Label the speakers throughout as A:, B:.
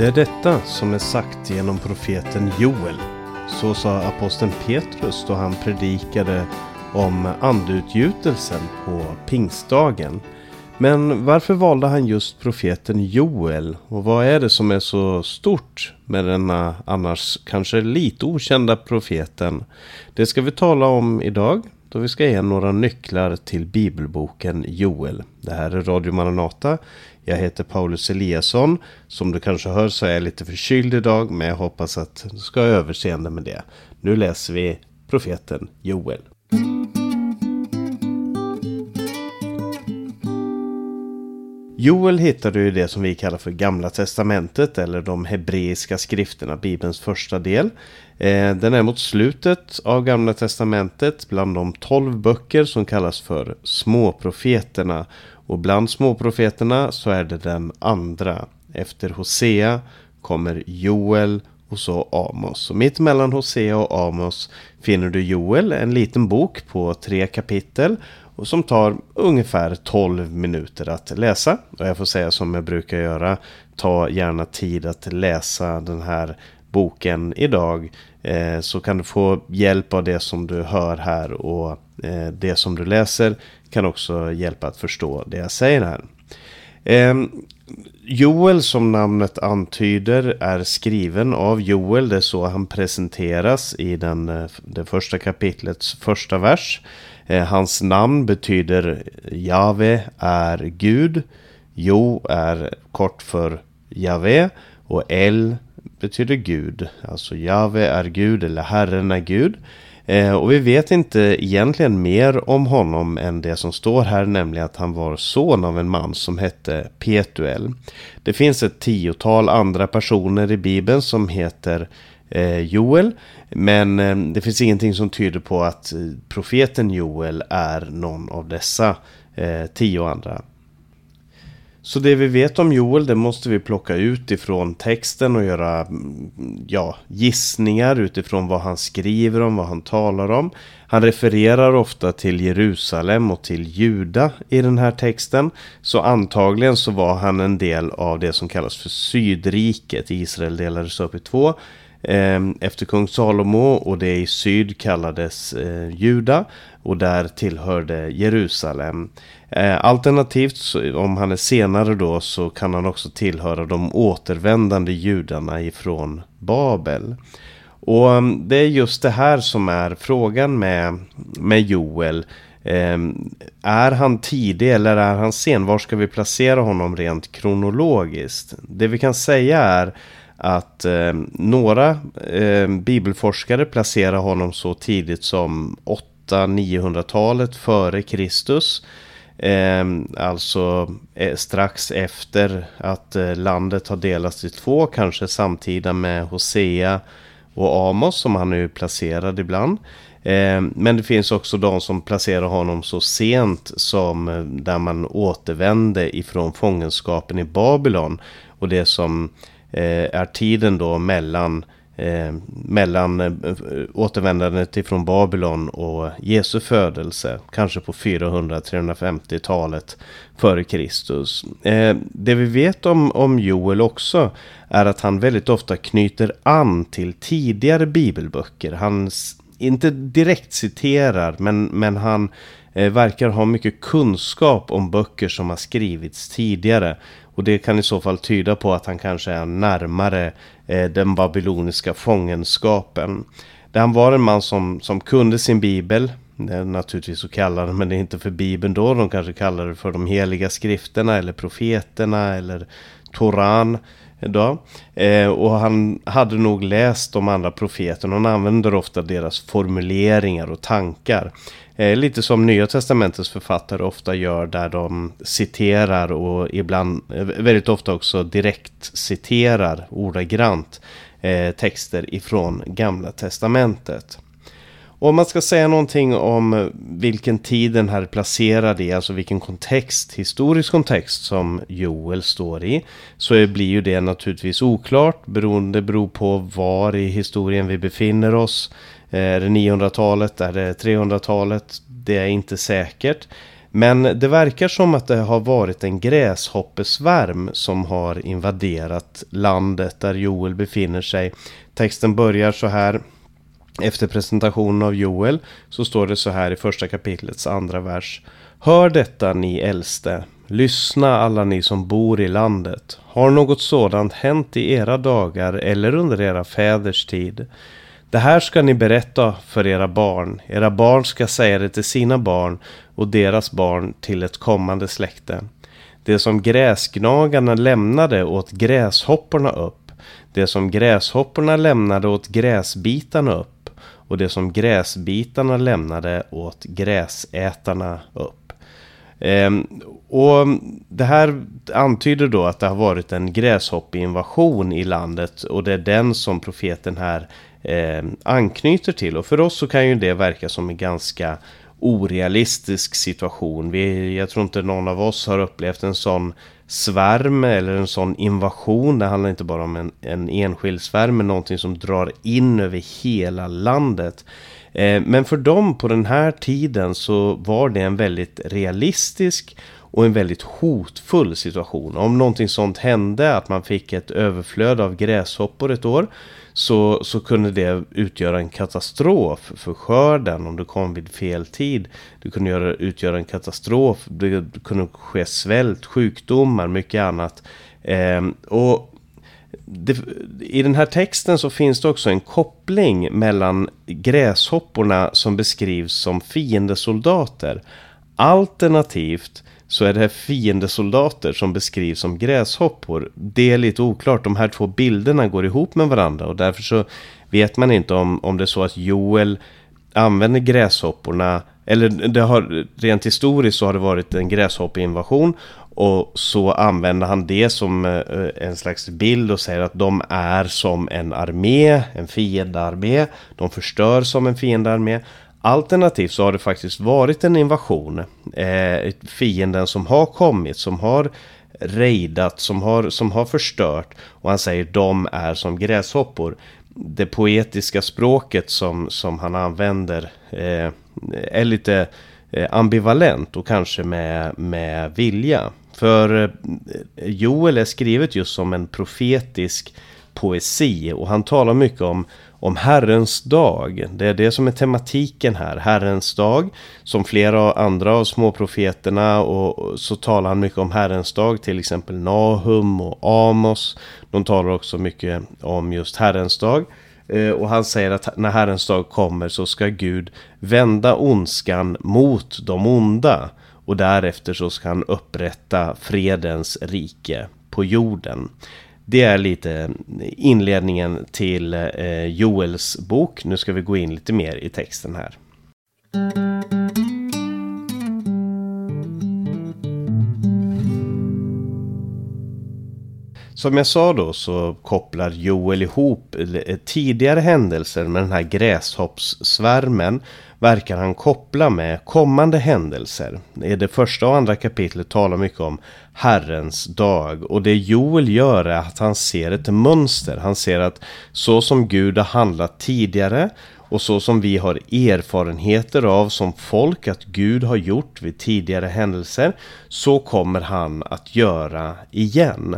A: Det är detta som är sagt genom profeten Joel. Så sa aposteln Petrus då han predikade om andeutgjutelsen på pingstdagen. Men varför valde han just profeten Joel? Och vad är det som är så stort med denna annars kanske lite okända profeten? Det ska vi tala om idag då vi ska ge några nycklar till bibelboken Joel. Det här är Radio Maranata. Jag heter Paulus Eliasson. Som du kanske hör så är jag lite förkyld idag men jag hoppas att du ska ha överseende med det. Nu läser vi profeten Joel. Joel hittar du i det som vi kallar för Gamla Testamentet eller de hebreiska skrifterna, Bibelns första del. Eh, den är mot slutet av Gamla Testamentet bland de tolv böcker som kallas för småprofeterna. Och bland småprofeterna så är det den andra. Efter Hosea kommer Joel och så Amos. Och mitt mellan Hosea och Amos finner du Joel, en liten bok på tre kapitel och som tar ungefär 12 minuter att läsa. Och jag får säga som jag brukar göra, ta gärna tid att läsa den här boken idag. Eh, så kan du få hjälp av det som du hör här och eh, det som du läser kan också hjälpa att förstå det jag säger här. Ehm, Joel som namnet antyder är skriven av Joel. Det är så han presenteras i den, eh, det första kapitlets första vers. Eh, hans namn betyder eh, Jave är Gud. Jo är kort för Jave och El betyder Gud. Alltså Jave är Gud eller Herren är Gud. Eh, och vi vet inte egentligen mer om honom än det som står här, nämligen att han var son av en man som hette Petuel. Det finns ett tiotal andra personer i Bibeln som heter eh, Joel. Men eh, det finns ingenting som tyder på att eh, profeten Joel är någon av dessa eh, tio andra. Så det vi vet om Joel det måste vi plocka ut ifrån texten och göra mm, ja, gissningar utifrån vad han skriver om, vad han talar om. Han refererar ofta till Jerusalem och till Juda i den här texten. Så antagligen så var han en del av det som kallas för Sydriket. Israel delades upp i två ehm, efter kung Salomo och det i syd kallades eh, Juda och där tillhörde Jerusalem. Eh, alternativt, om han är senare då, så kan han också tillhöra de återvändande judarna ifrån Babel. Och mm, det är just det här som är frågan med, med Joel. Eh, är han tidig eller är han sen? Var ska vi placera honom rent kronologiskt? Det vi kan säga är att eh, några eh, bibelforskare placerar honom så tidigt som 800-900-talet före Kristus. Ehm, alltså eh, strax efter att eh, landet har delats i två, kanske samtida med Hosea och Amos som han är placerad ibland. Ehm, men det finns också de som placerar honom så sent som eh, där man återvände ifrån fångenskapen i Babylon. Och det som eh, är tiden då mellan eh, mellan eh, återvändandet ifrån Babylon och Jesu födelse. Kanske på 400-350-talet före Kristus. Eh, det vi vet om, om Joel också är att han väldigt ofta knyter an till tidigare bibelböcker. Han inte direkt citerar men, men han eh, verkar ha mycket kunskap om böcker som har skrivits tidigare. Och det kan i så fall tyda på att han kanske är närmare eh, den babyloniska fångenskapen. Där han var en man som, som kunde sin bibel. Det är naturligtvis så kallar det, men det är inte för bibeln då. De kanske kallar det för de heliga skrifterna eller profeterna eller Toran idag. Eh, och han hade nog läst de andra profeterna. Han använder ofta deras formuleringar och tankar. Eh, lite som Nya Testamentets författare ofta gör där de citerar och ibland eh, väldigt ofta också direkt citerar ordagrant eh, texter ifrån Gamla Testamentet. Och om man ska säga någonting om eh, vilken tid den här är placerad i, alltså vilken kontext, historisk kontext som Joel står i, så blir ju det naturligtvis oklart beroende beror på var i historien vi befinner oss. Eh, är det 900-talet? Är det 300-talet? Det är inte säkert. Men det verkar som att det har varit en gräshoppesvärm som har invaderat landet där Joel befinner sig. Texten börjar så här. Efter presentationen av Joel så står det så här i första kapitlets andra vers. Hör detta ni äldste. Lyssna alla ni som bor i landet. Har något sådant hänt i era dagar eller under era fäders tid? Det här ska ni berätta för era barn. Era barn ska säga det till sina barn och deras barn till ett kommande släkte. Det som gräsgnagarna lämnade åt gräshopporna upp. Det som gräshopporna lämnade åt gräsbitarna upp. Och det som gräsbitarna lämnade åt gräsätarna upp. Ehm, och det här antyder då att det har varit en gräshoppinvasion i landet och det är den som profeten här eh, anknyter till. Och för oss så kan ju det verka som en ganska orealistisk situation. Vi, jag tror inte någon av oss har upplevt en sån svärm eller en sån invasion. Det handlar inte bara om en, en enskild svärm, men någonting som drar in över hela landet. Eh, men för dem på den här tiden så var det en väldigt realistisk och en väldigt hotfull situation. Om någonting sånt hände, att man fick ett överflöd av gräshoppor ett år, så, så kunde det utgöra en katastrof för skörden om det kom vid fel tid. Det kunde göra, utgöra en katastrof, det kunde ske svält, sjukdomar, mycket annat. Eh, och det, I den här texten så finns det också en koppling mellan gräshopporna som beskrivs som fiendesoldater. Alternativt så är det fiendesoldater som beskrivs som gräshoppor. Det är lite oklart, de här två bilderna går ihop med varandra och därför så vet man inte om, om det är så att Joel använder gräshopporna eller det har, rent historiskt så har det varit en gräshoppeinvasion och så använder han det som eh, en slags bild och säger att de är som en armé, en fiendearmé. De förstör som en fiendearmé. Alternativt så har det faktiskt varit en invasion. Eh, fienden som har kommit, som har raidat, som har, som har förstört. Och han säger de är som gräshoppor. Det poetiska språket som, som han använder eh, är lite eh, ambivalent och kanske med, med vilja. För eh, Joel är skrivet just som en profetisk poesi och han talar mycket om om Herrens dag. Det är det som är tematiken här, Herrens dag. Som flera andra av småprofeterna och så talar han mycket om Herrens dag, till exempel Nahum och Amos. De talar också mycket om just Herrens dag. Eh, och han säger att när Herrens dag kommer så ska Gud vända ondskan mot de onda. Och därefter så ska han upprätta fredens rike på jorden. Det är lite inledningen till eh, Joels bok. Nu ska vi gå in lite mer i texten här. Som jag sa då så kopplar Joel ihop eh, tidigare händelser med den här gräshoppssvärmen verkar han koppla med kommande händelser. I det första och andra kapitlet talar mycket om Herrens dag. Och det Joel gör är att han ser ett mönster. Han ser att så som Gud har handlat tidigare och så som vi har erfarenheter av som folk att Gud har gjort vid tidigare händelser så kommer han att göra igen.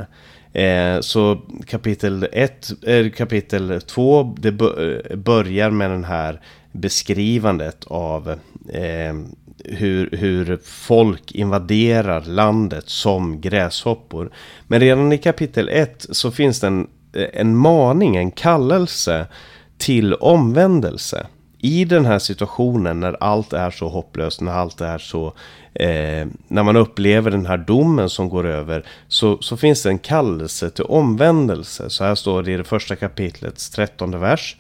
A: Eh, så kapitel 1, eh, kapitel 2 det eh, börjar med den här beskrivandet av eh, hur, hur folk invaderar landet som gräshoppor. Men redan i kapitel 1 så finns det en, en maning, en kallelse till omvändelse. I den här situationen när allt är så hopplöst, när allt är så... Eh, när man upplever den här domen som går över så, så finns det en kallelse till omvändelse. Så här står det i det första kapitlets trettonde vers.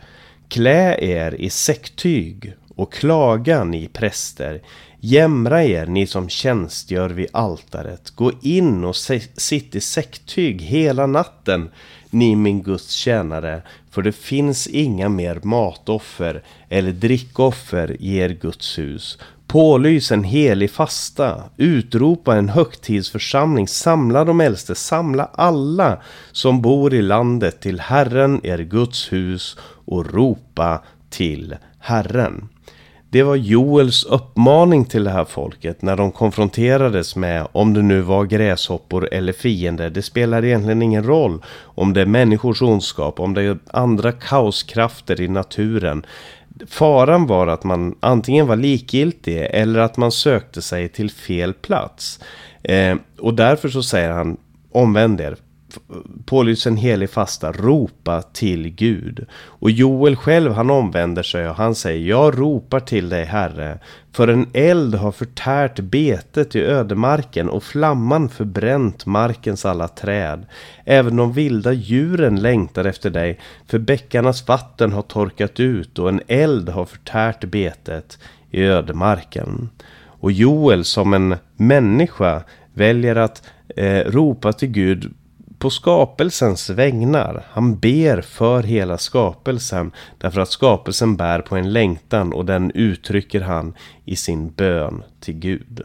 A: Klä er i säcktyg och klaga ni präster. Jämra er ni som tjänstgör vid altaret. Gå in och sitt i säcktyg hela natten, ni min Guds tjänare. För det finns inga mer matoffer eller drickoffer i er Guds hus. Pålys en helig fasta, utropa en högtidsförsamling, samla de äldste, samla alla som bor i landet till Herren, er Guds hus och ropa till Herren. Det var Joels uppmaning till det här folket när de konfronterades med om det nu var gräshoppor eller fiender. Det spelar egentligen ingen roll om det är människors ondskap, om det är andra kaoskrafter i naturen. Faran var att man antingen var likgiltig eller att man sökte sig till fel plats. Eh, och därför så säger han omvänd er, pålyds en helig fasta, ropa till Gud. Och Joel själv han omvänder sig och han säger Jag ropar till dig Herre, för en eld har förtärt betet i ödemarken och flamman förbränt markens alla träd. Även de vilda djuren längtar efter dig, för bäckarnas vatten har torkat ut och en eld har förtärt betet i ödemarken. Och Joel som en människa väljer att eh, ropa till Gud på skapelsens vägnar. Han ber för hela skapelsen därför att skapelsen bär på en längtan och den uttrycker han i sin bön till Gud.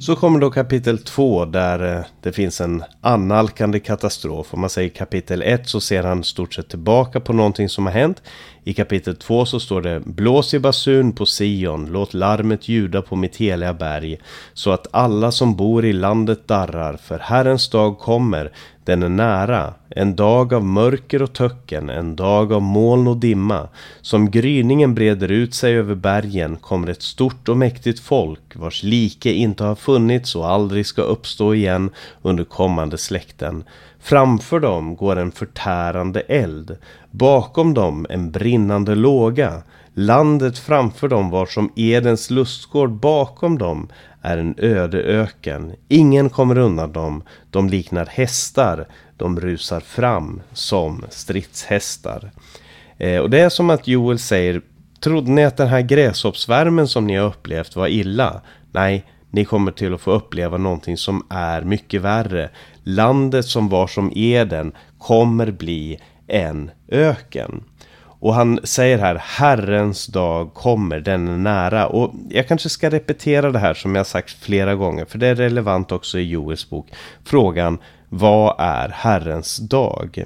A: Så kommer då kapitel 2 där eh, det finns en annalkande katastrof. Om man säger kapitel 1 så ser han stort sett tillbaka på någonting som har hänt. I kapitel 2 så står det Blås i basun på Sion, låt larmet ljuda på mitt heliga berg, så att alla som bor i landet darrar, för Herrens dag kommer, den är nära, en dag av mörker och töcken, en dag av moln och dimma. Som gryningen breder ut sig över bergen kommer ett stort och mäktigt folk, vars like inte har funnits och aldrig ska uppstå igen under kommande släkten. Framför dem går en förtärande eld, bakom dem en bred brinnande låga. Landet framför dem var som Edens lustgård bakom dem är en öde öken. Ingen kommer undan dem. De liknar hästar. De rusar fram som stridshästar. Eh, och det är som att Joel säger Trodde ni att den här gräshoppsvärmen som ni har upplevt var illa? Nej, ni kommer till att få uppleva någonting som är mycket värre. Landet som var som Eden kommer bli en öken. Och han säger här, Herrens dag kommer, den är nära. Och jag kanske ska repetera det här som jag sagt flera gånger, för det är relevant också i Joels bok. Frågan, vad är Herrens dag?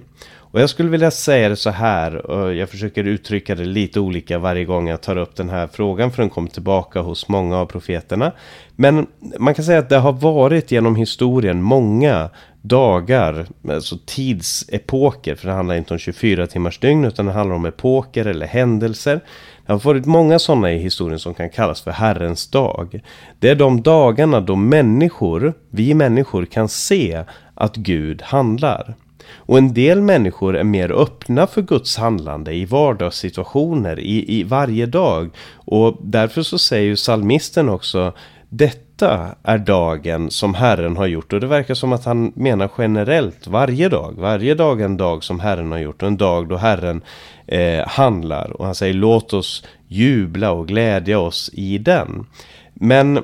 A: Och jag skulle vilja säga det så här, och jag försöker uttrycka det lite olika varje gång jag tar upp den här frågan, för den kommer tillbaka hos många av profeterna. Men man kan säga att det har varit genom historien många dagar, alltså tidsepoker, för det handlar inte om 24 timmars dygn utan det handlar om epoker eller händelser. Det har varit många sådana i historien som kan kallas för Herrens dag. Det är de dagarna då människor, vi människor kan se att Gud handlar. Och en del människor är mer öppna för Guds handlande i vardagssituationer, i, i varje dag. Och därför så säger ju salmisten också detta är dagen som Herren har gjort. Och det verkar som att han menar generellt varje dag. Varje dag är en dag som Herren har gjort. Och en dag då Herren eh, handlar. Och han säger låt oss jubla och glädja oss i den. Men,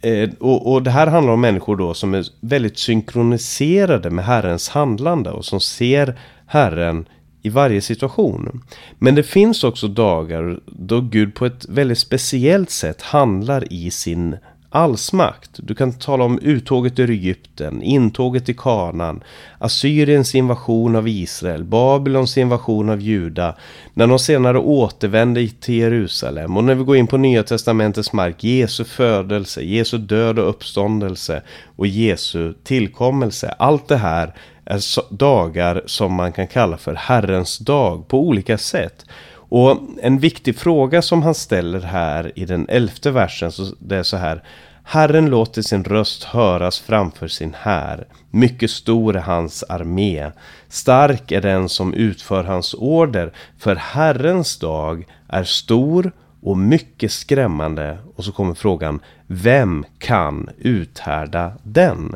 A: eh, och, och det här handlar om människor då som är väldigt synkroniserade med Herrens handlande. Och som ser Herren i varje situation. Men det finns också dagar då Gud på ett väldigt speciellt sätt handlar i sin allsmakt. Du kan tala om uttåget ur Egypten, intåget i Kanan, Assyriens invasion av Israel, Babylons invasion av Juda, när de senare återvände till Jerusalem och när vi går in på Nya Testamentets mark, Jesu födelse, Jesu död och uppståndelse och Jesu tillkommelse. Allt det här är dagar som man kan kalla för Herrens dag på olika sätt. Och en viktig fråga som han ställer här i den elfte versen, så det är så här. Herren låter sin röst höras framför sin här. Mycket stor är hans armé. Stark är den som utför hans order, för Herrens dag är stor och mycket skrämmande. Och så kommer frågan, vem kan uthärda den?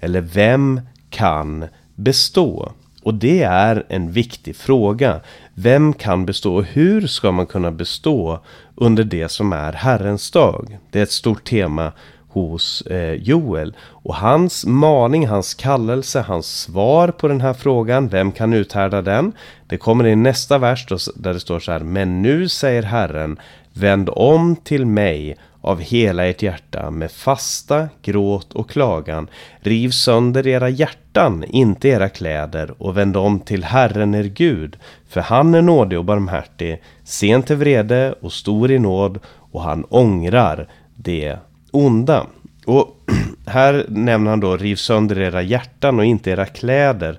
A: Eller vem kan bestå? Och det är en viktig fråga. Vem kan bestå och hur ska man kunna bestå under det som är Herrens dag? Det är ett stort tema hos eh, Joel. Och hans maning, hans kallelse, hans svar på den här frågan, vem kan uthärda den? Det kommer i nästa vers då, där det står så här, men nu säger Herren, vänd om till mig av hela ert hjärta med fasta, gråt och klagan. Riv sönder era hjärtan, inte era kläder, och vänd om till Herren er Gud. För han är nådig och barmhärtig, sen till vrede och stor i nåd, och han ångrar det onda. Och här nämner han då riv sönder era hjärtan och inte era kläder.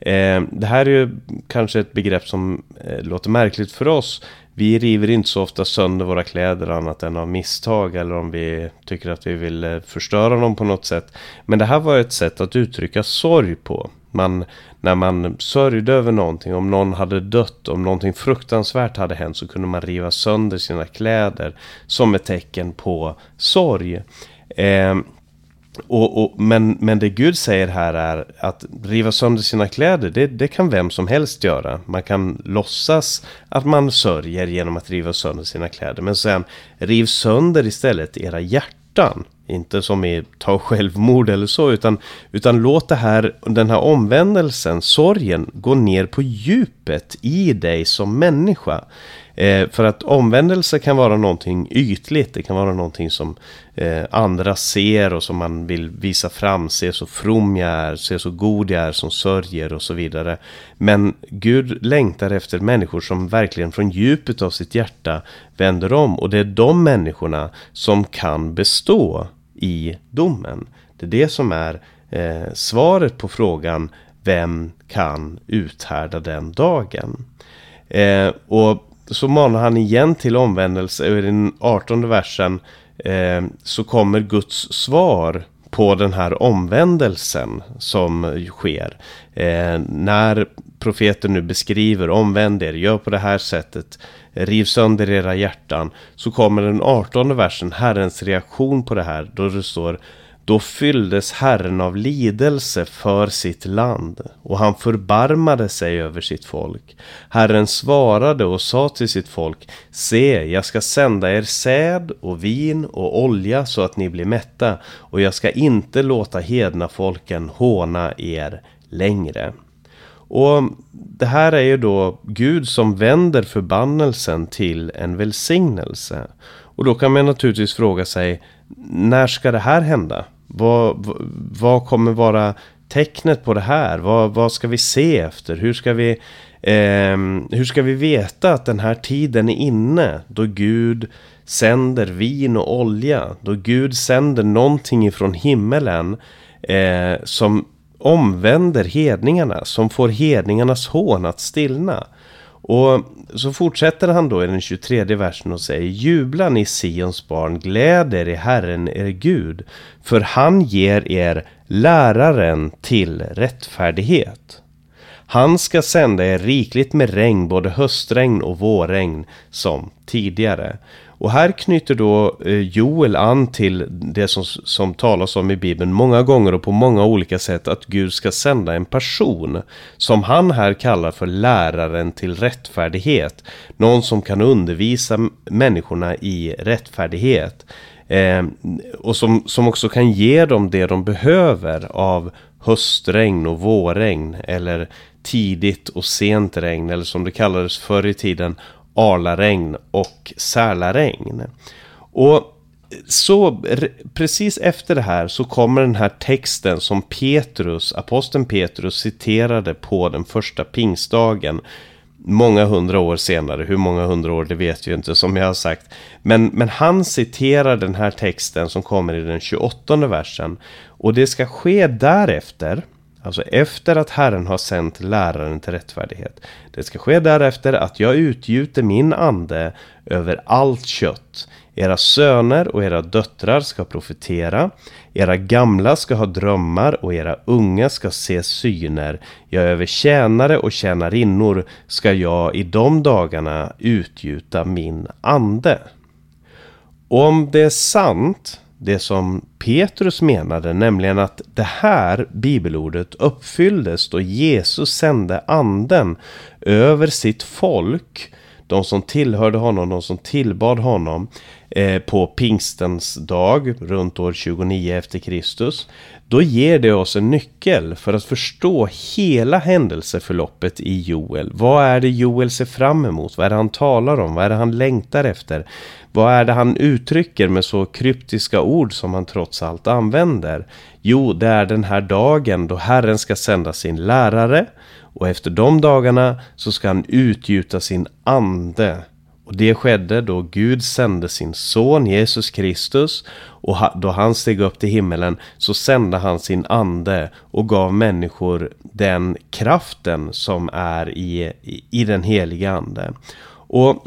A: Eh, det här är ju kanske ett begrepp som eh, låter märkligt för oss. Vi river inte så ofta sönder våra kläder annat än av misstag eller om vi tycker att vi vill eh, förstöra dem på något sätt. Men det här var ett sätt att uttrycka sorg på. Man, när man sörjde över någonting, om någon hade dött, om någonting fruktansvärt hade hänt så kunde man riva sönder sina kläder som ett tecken på sorg. Eh, och, och, men, men det Gud säger här är att riva sönder sina kläder, det, det kan vem som helst göra. Man kan låtsas att man sörjer genom att riva sönder sina kläder. Men sen, riv sönder istället era hjärtan. Inte som i ta självmord eller så, utan, utan låt det här, den här omvändelsen, sorgen, gå ner på djupet i dig som människa. Eh, för att omvändelse kan vara någonting ytligt, det kan vara någonting som eh, andra ser och som man vill visa fram, se så from jag är, se så god jag är som sörjer och så vidare. Men Gud längtar efter människor som verkligen från djupet av sitt hjärta vänder om och det är de människorna som kan bestå i domen. Det är det som är eh, svaret på frågan vem kan uthärda den dagen? Eh, och så manar han igen till omvändelse och i den 18 versen eh, så kommer Guds svar på den här omvändelsen som sker. Eh, när profeten nu beskriver omvänd er, gör på det här sättet, riv sönder era hjärtan. Så kommer den 18 versen, Herrens reaktion på det här, då det står då fylldes Herren av lidelse för sitt land och han förbarmade sig över sitt folk. Herren svarade och sa till sitt folk Se, jag ska sända er säd och vin och olja så att ni blir mätta och jag ska inte låta hedna folken håna er längre. Och det här är ju då Gud som vänder förbannelsen till en välsignelse. Och då kan man naturligtvis fråga sig när ska det här hända? Vad, vad kommer vara tecknet på det här? Vad, vad ska vi se efter? Hur ska vi, eh, hur ska vi veta att den här tiden är inne? Då Gud sänder vin och olja. Då Gud sänder någonting ifrån himmelen eh, som omvänder hedningarna. Som får hedningarnas hån att stillna. Och så fortsätter han då i den 23 versen och säger Jubla ni Sions barn, gläd er i Herren er Gud, för han ger er läraren till rättfärdighet. Han ska sända er rikligt med regn, både höstregn och vårregn, som tidigare. Och här knyter då eh, Joel an till det som, som talas om i Bibeln många gånger och på många olika sätt att Gud ska sända en person som han här kallar för läraren till rättfärdighet. Någon som kan undervisa människorna i rättfärdighet. Eh, och som, som också kan ge dem det de behöver av höstregn och vårregn eller tidigt och sent regn eller som det kallades förr i tiden Arlaregn och Sälaregn. Och så precis efter det här så kommer den här texten som Petrus, aposteln Petrus citerade på den första pingstdagen. Många hundra år senare, hur många hundra år det vet vi inte som jag har sagt. Men, men han citerar den här texten som kommer i den 28 versen. Och det ska ske därefter Alltså efter att Herren har sänt läraren till rättfärdighet. Det ska ske därefter att jag utgjuter min ande över allt kött. Era söner och era döttrar ska profetera. Era gamla ska ha drömmar och era unga ska se syner. Ja, över tjänare och tjänarinnor ska jag i de dagarna utgjuta min ande. Och om det är sant det som Petrus menade, nämligen att det här bibelordet uppfylldes då Jesus sände anden över sitt folk, de som tillhörde honom, de som tillbad honom. eh, på pingstens dag runt år 29 efter Kristus. Då ger det oss en nyckel för att förstå hela händelseförloppet i Joel. Vad är det Joel ser fram emot? Vad är det han talar om? Vad är det han längtar efter? Vad är det han uttrycker med så kryptiska ord som han trots allt använder? Jo, det är den här dagen då Herren ska sända sin lärare och efter de dagarna så ska han utgjuta sin ande. Och det skedde då Gud sände sin son Jesus Kristus och då han steg upp till himmelen så sände han sin ande och gav människor den kraften som är i, i, den heliga ande. Och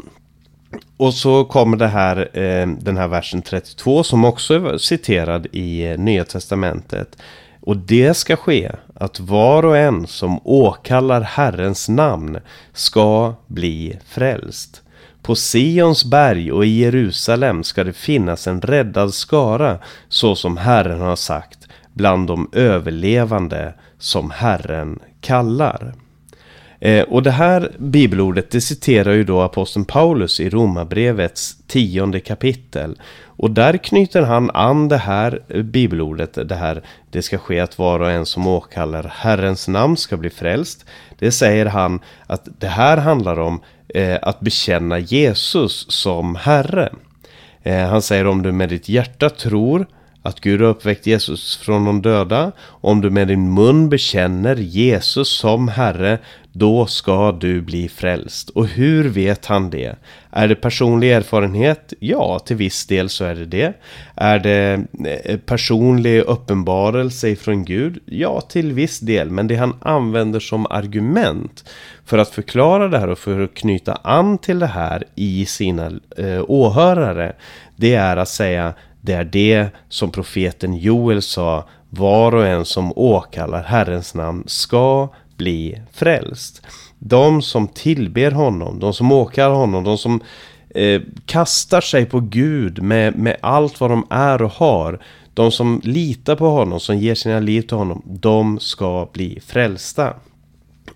A: och så kommer det här, eh, den här versen 32 som också är citerad i eh, Nya Testamentet. Och det ska ske att var och en som åkallar Herrens namn ska bli frälst. På Sions berg och i Jerusalem ska det finnas en räddad skara så som Herren har sagt bland de överlevande som Herren kallar. Eh, och det här bibelordet det citerar ju då aposteln Paulus i Romarbrevets tionde kapitel. Och där knyter han an det här bibelordet, det här det ska ske att var och en som åkallar Herrens namn ska bli frälst. Det säger han att det här handlar om eh, att bekänna Jesus som Herre. Eh, han säger om du med ditt hjärta tror att Gud har uppväckt Jesus från de döda. Om du med din mun bekänner Jesus som Herre, då ska du bli frälst. Och hur vet han det? Är det personlig erfarenhet? Ja, till viss del så är det det. Är det eh, personlig uppenbarelse ifrån Gud? Ja, till viss del. Men det han använder som argument för att förklara det här och för att knyta an till det här i sina eh, åhörare, det är att säga det är det som profeten Joel sa, var och en som åkallar Herrens namn ska bli frälst. De som tillber honom, de som åkallar honom, de som eh, kastar sig på Gud med, med allt vad de är och har. De som litar på honom, som ger sina liv till honom, de ska bli frälsta.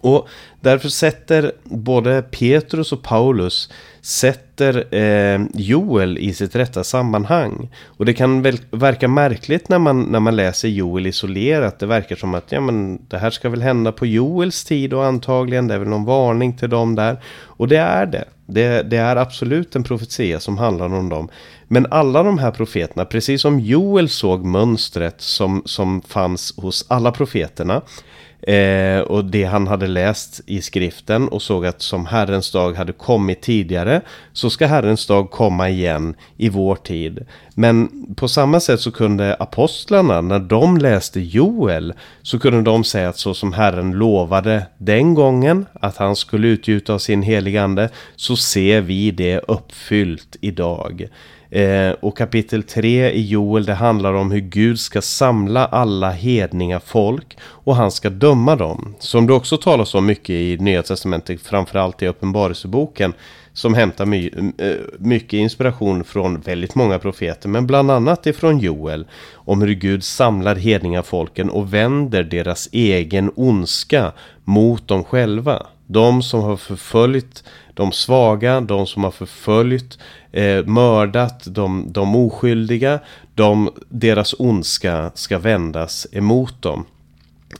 A: Och därför sätter både Petrus och Paulus sätter eh, Joel i sitt rätta sammanhang. Och det kan väl verka märkligt när man, när man läser Joel isolerat. Det verkar som att ja, men, det här ska väl hända på Joels tid och antagligen det är väl någon varning till dem där. Och det är det. Det, det är absolut en profetia som handlar om dem. Men alla de här profeterna, precis som Joel såg mönstret som, som fanns hos alla profeterna Eh, och det han hade läst i skriften och såg att som Herrens dag hade kommit tidigare så ska Herrens dag komma igen i vår tid. Men på samma sätt så kunde apostlarna när de läste Joel så kunde de säga att så som Herren lovade den gången att han skulle utgjuta av sin heligande så ser vi det uppfyllt idag. Eh, och kapitel 3 i Joel det handlar om hur Gud ska samla alla hedninga folk och han ska döma dem. Som det också talas om mycket i Nya Testamentet, framförallt i Uppenbarelseboken som hämtar my eh, mycket inspiration från väldigt många profeter, men bland annat ifrån Joel, om hur Gud samlar hedninga folken och vänder deras egen ondska mot dem själva. De som har förföljt de svaga, de som har förföljt, eh, mördat de, de oskyldiga, de, deras ondska ska vändas emot dem.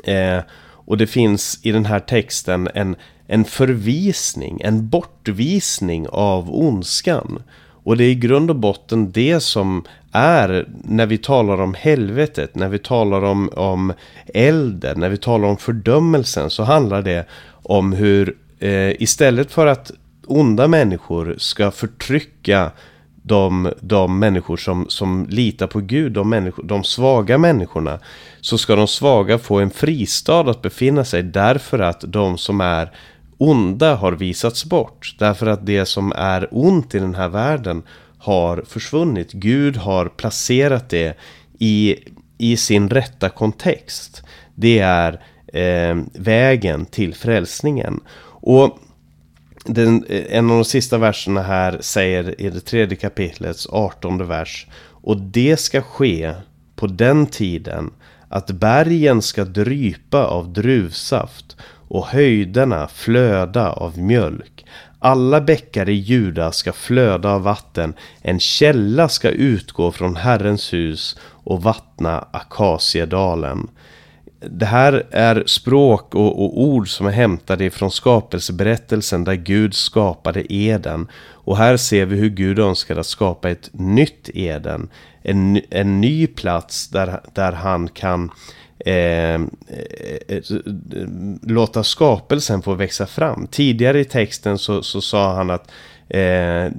A: Eh, och det finns i den här texten en, en förvisning, en bortvisning av ondskan. Och det är i grund och botten det som är när vi talar om helvetet, när vi talar om, om elden, när vi talar om fördömelsen så handlar det om hur eh, istället för att onda människor ska förtrycka de, de människor som, som litar på Gud, de, människor, de svaga människorna, så ska de svaga få en fristad att befinna sig därför att de som är onda har visats bort. Därför att det som är ont i den här världen har försvunnit. Gud har placerat det i, i sin rätta kontext. Det är eh, vägen till frälsningen. Och den, eh, en av de sista verserna här säger i det tredje kapitlets artonde vers. Och det ska ske på den tiden att bergen ska drypa av druvsaft och höjderna flöda av mjölk. Alla bäckar i Juda ska flöda av vatten. En källa ska utgå från Herrens hus och vattna Akasiedalen. Det här är språk och, och, ord som är hämtade från skapelseberättelsen där Gud skapade Eden. Och här ser vi hur Gud önskar att skapa ett nytt Eden. En, en ny plats där, där han kan Eh, eh, eh, låta skapelsen få växa fram. Tidigare i texten så, så sa han att eh,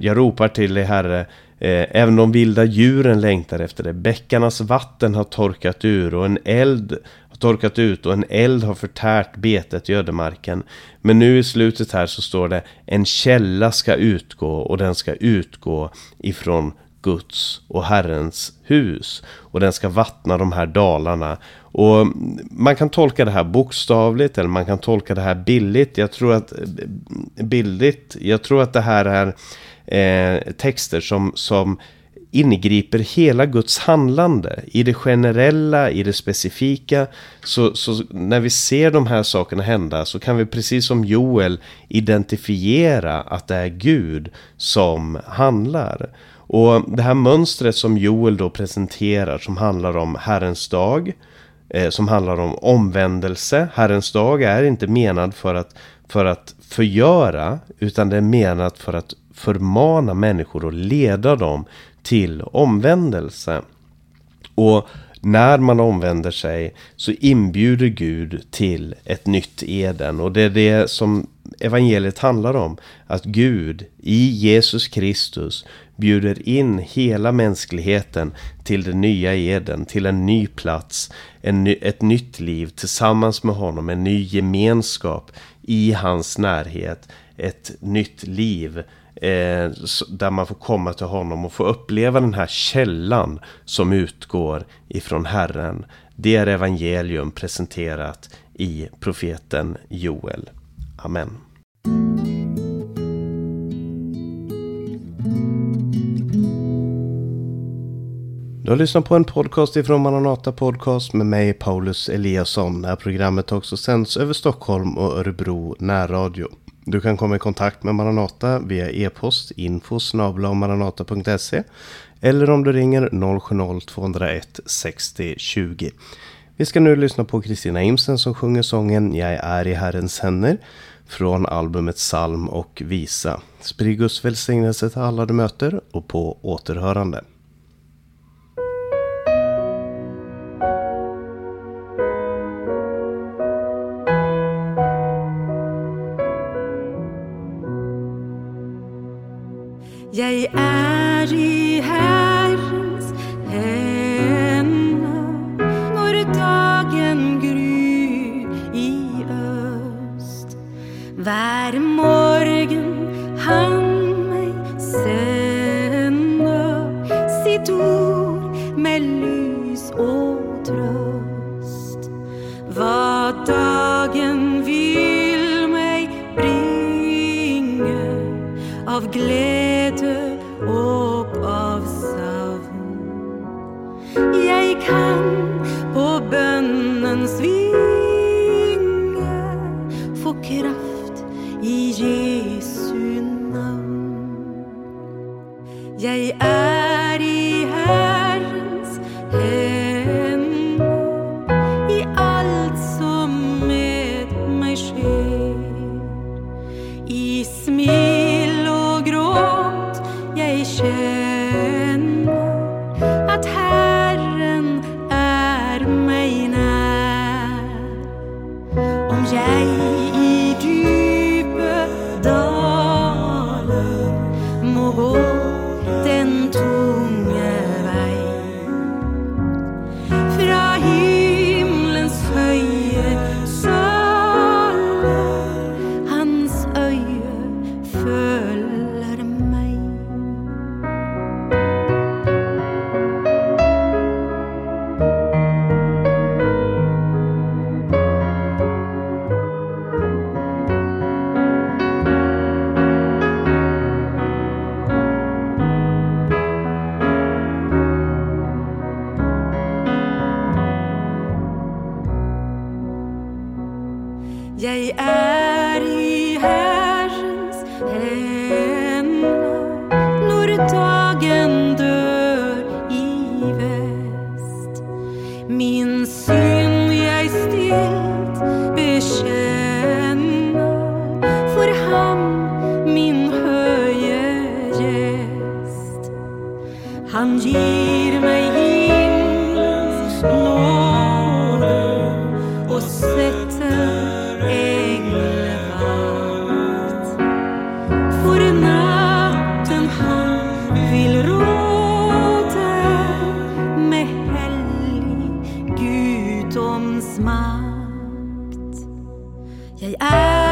A: jag ropar till dig Herre, eh, även de vilda djuren längtar efter det. Bäckarnas vatten har torkat ur och en eld har torkat ut och en eld har förtärt betet i ödemarken. Men nu i slutet här så står det en källa ska utgå och den ska utgå ifrån Guds och Herrens hus. Och den ska vattna de här dalarna. Och man kan tolka det här bokstavligt eller man kan tolka det här billigt. Jag tror att billigt, jag tror att det här är eh, texter som, som ingriper hela Guds handlande i det generella, i det specifika. Så, så, när vi ser de här sakerna hända så kan vi precis som Joel identifiera att det är Gud som handlar. Och det här mönstret som Joel då presenterar som handlar om Herrens dag, eh, som handlar om omvändelse. Herrens dag är inte menad för att, för att förgöra, utan det är menat för att förmana människor och leda dem till omvändelse. Och när man omvänder sig så inbjuder Gud till ett nytt Eden. Och det är det som evangeliet handlar om. Att Gud i Jesus Kristus bjuder in hela mänskligheten till den nya Eden, till en ny plats, en ny, ett nytt liv tillsammans med honom, en ny gemenskap i hans närhet, ett nytt liv eh, där man får komma till honom och få uppleva den här källan som utgår ifrån Herren. Det är evangelium presenterat i profeten Joel. Amen. Du har lyssnat på en podcast ifrån Maranata Podcast med mig Paulus Eliasson. Det här programmet har också sänds över Stockholm och Örebro närradio. Du kan komma i kontakt med Maranata via e-post info maranata.se eller om du ringer 070-201 60 20. Vi ska nu lyssna på Kristina Imsen som sjunger sången Jag är i Herrens händer från albumet Psalm och visa. Sprid Guds välsignelse till alla du möter och på återhörande.
B: Sjukdomsmakt. Jag är